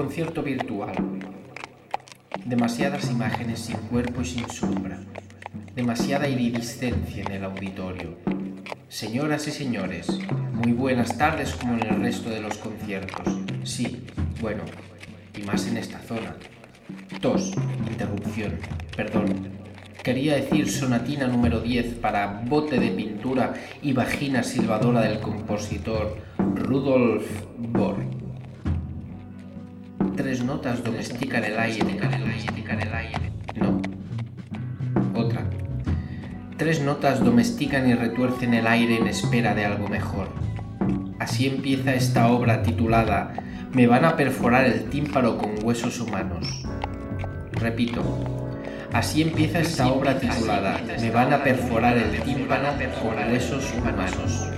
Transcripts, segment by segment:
Concierto virtual. Demasiadas imágenes sin cuerpo y sin sombra. Demasiada iridiscencia en el auditorio. Señoras y señores, muy buenas tardes como en el resto de los conciertos. Sí, bueno, y más en esta zona. Tos, interrupción, perdón. Quería decir sonatina número 10 para bote de pintura y vagina silbadora del compositor Rudolf. Tres notas domestican el aire. No. Otra. Tres notas domestican y retuercen el aire en espera de algo mejor. Así empieza esta obra titulada Me van a perforar el tímpano con huesos humanos. Repito, Así empieza esta obra titulada Me van a perforar el tímpano con huesos humanos.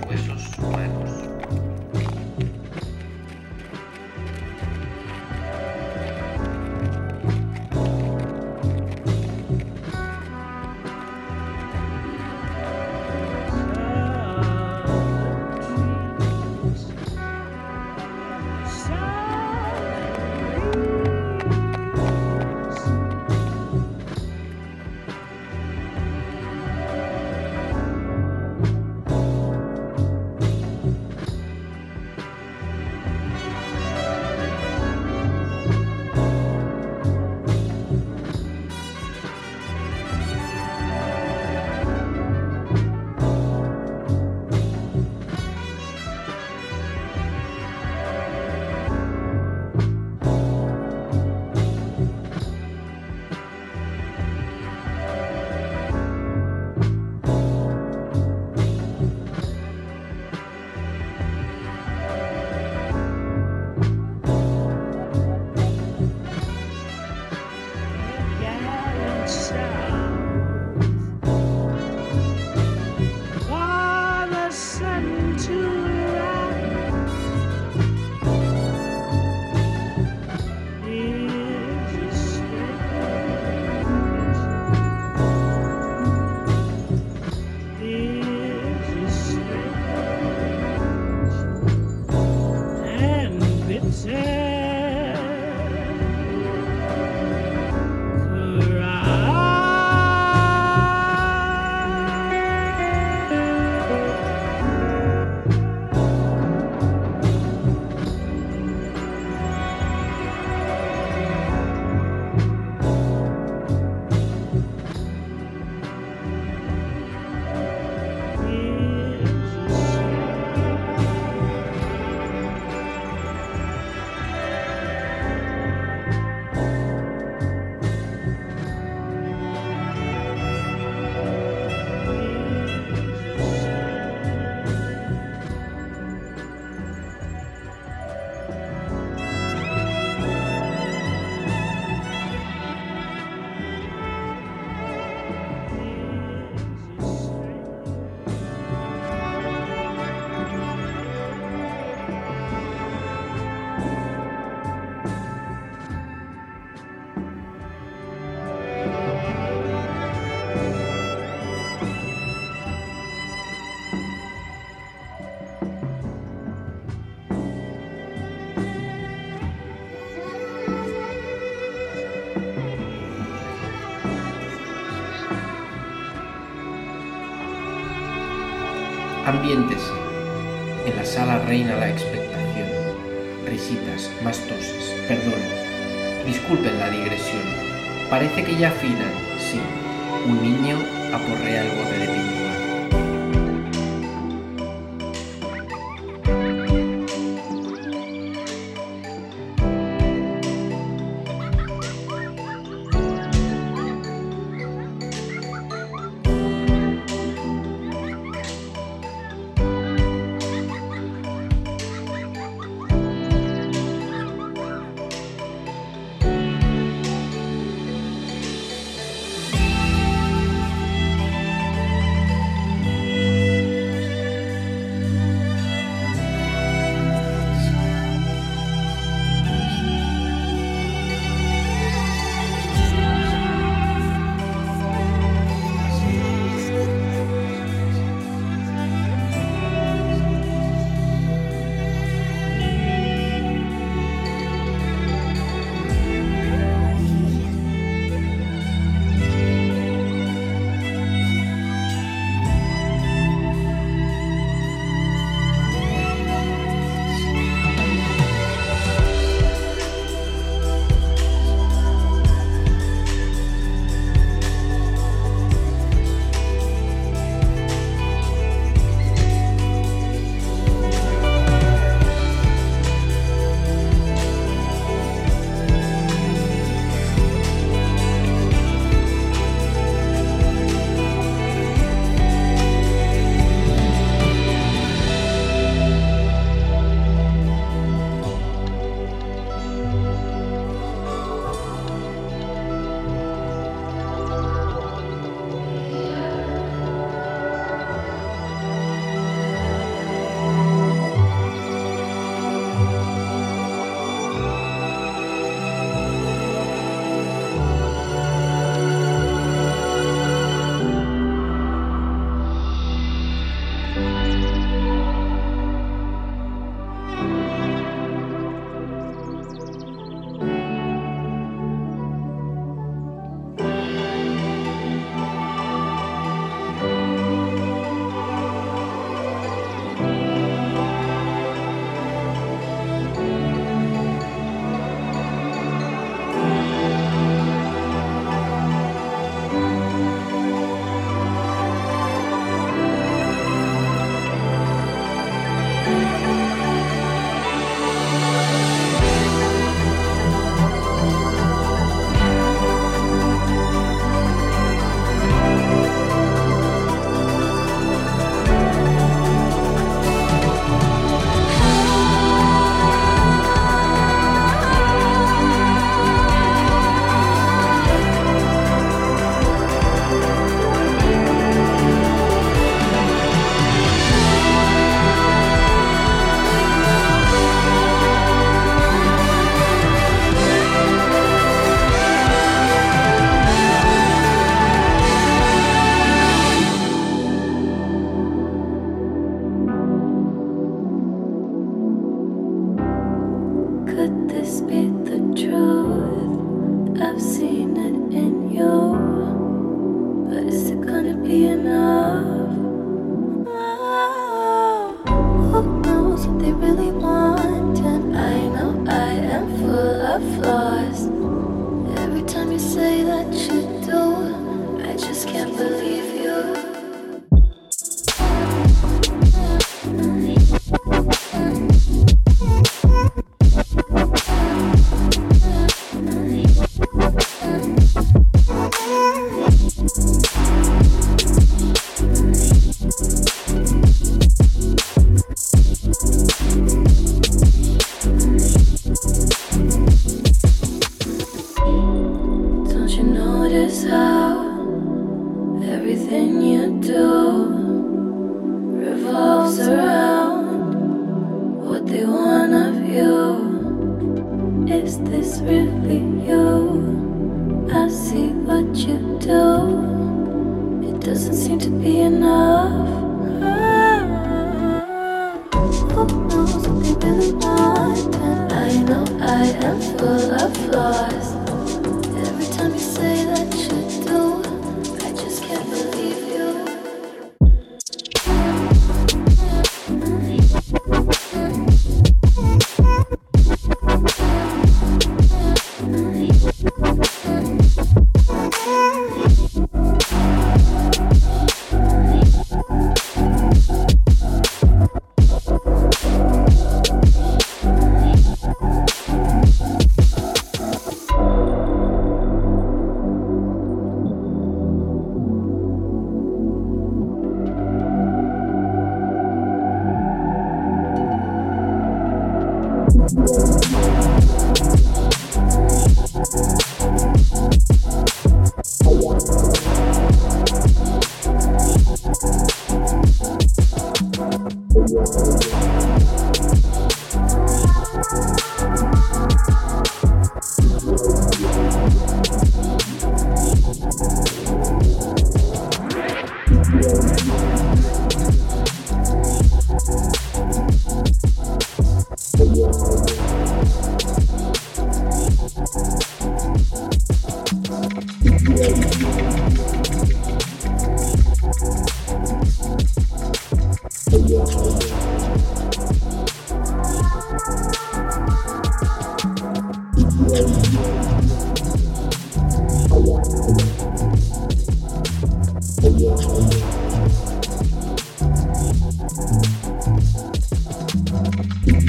Ambiéntese. En la sala reina la expectación. Risitas, más toses, perdón. Disculpen la digresión. Parece que ya afinan, sí. Un niño aporrea el bote de pintura. doesn't seem to be enough. Who knows what they really want? And I know I am full of flaws.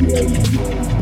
Yeah, yeah, yeah.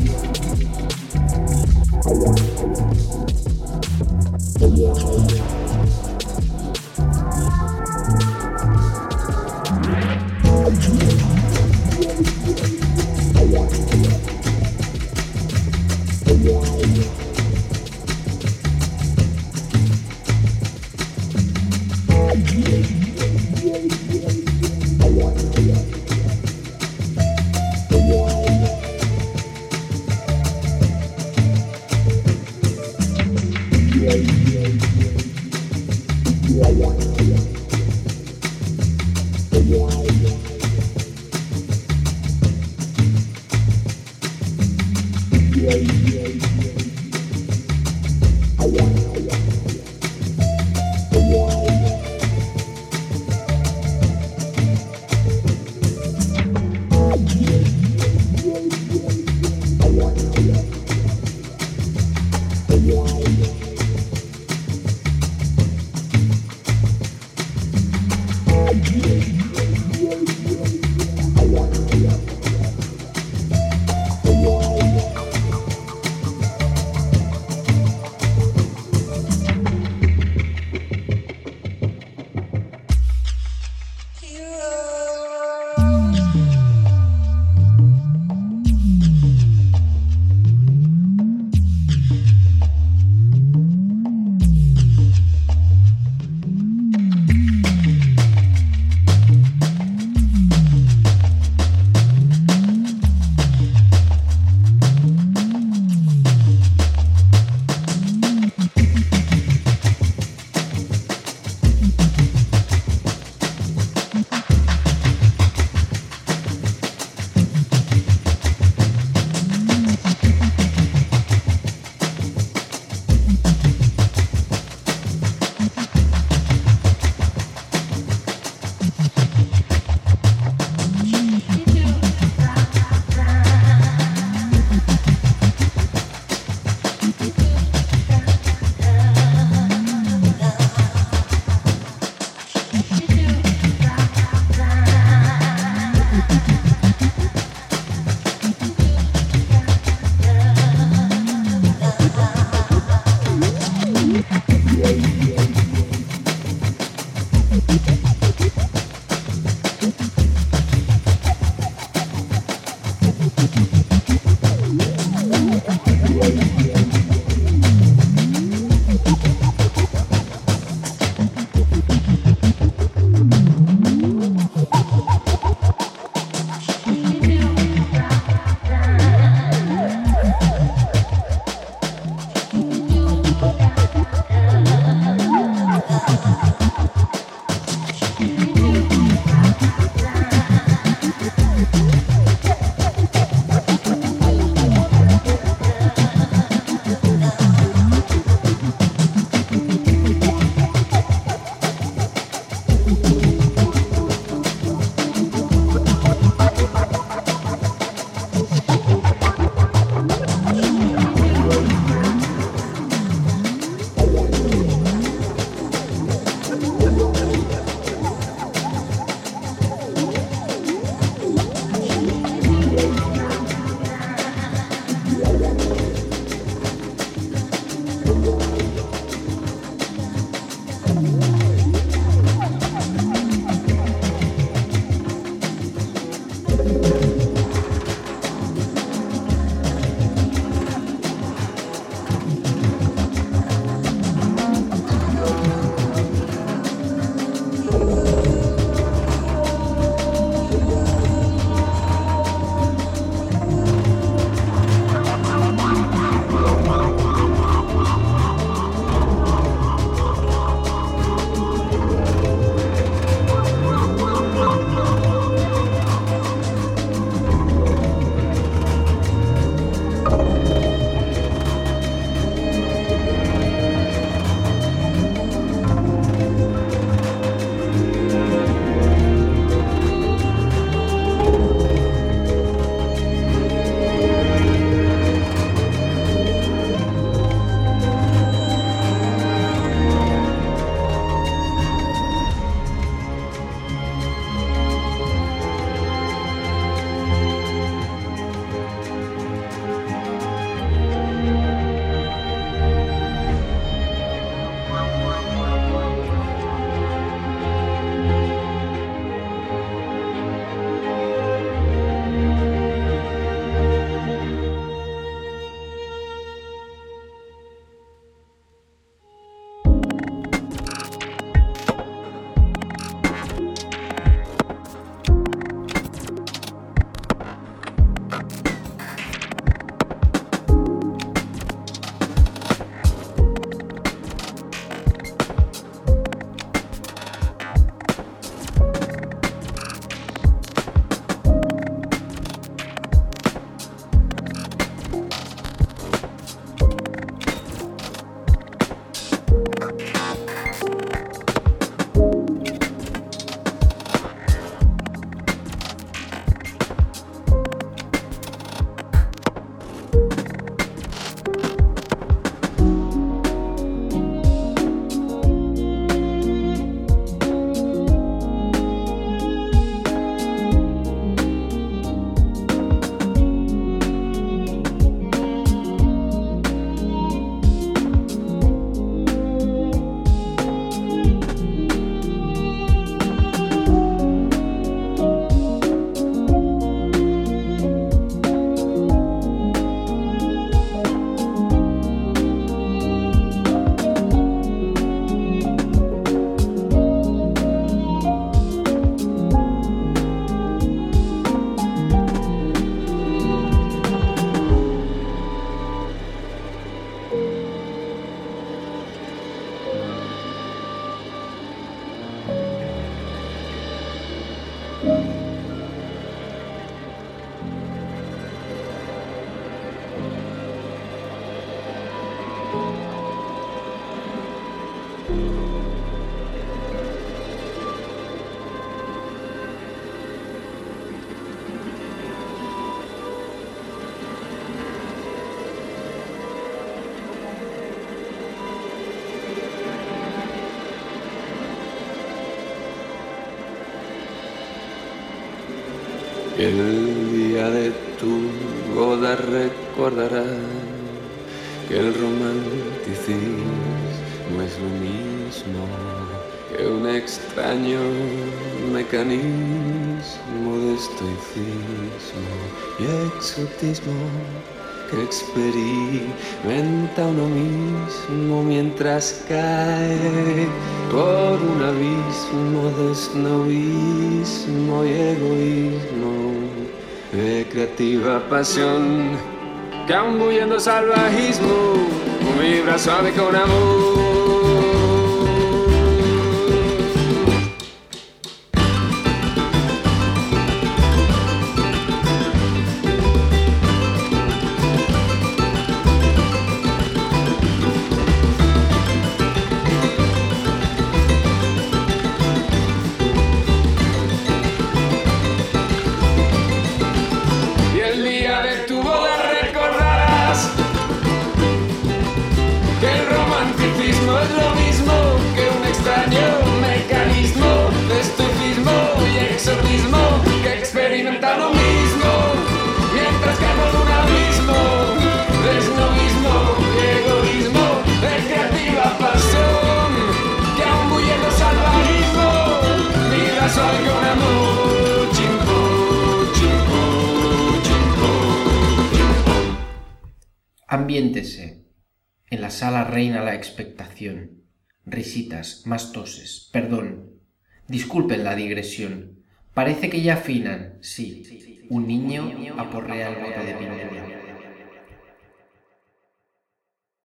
Yeah, yeah. El día de tu boda recordarás que el romanticismo es lo mismo que un extraño mecanismo de estoicismo y exotismo que experimenta uno mismo mientras cae por un abismo de snobismo y egoísmo. De creativa pasión que aún huyendo salvajismo vibra suave con amor Ambiéntese. En la sala reina la expectación. Risitas, más toses, perdón. Disculpen la digresión. Parece que ya afinan, sí. Un niño aporrea el bote de pintura.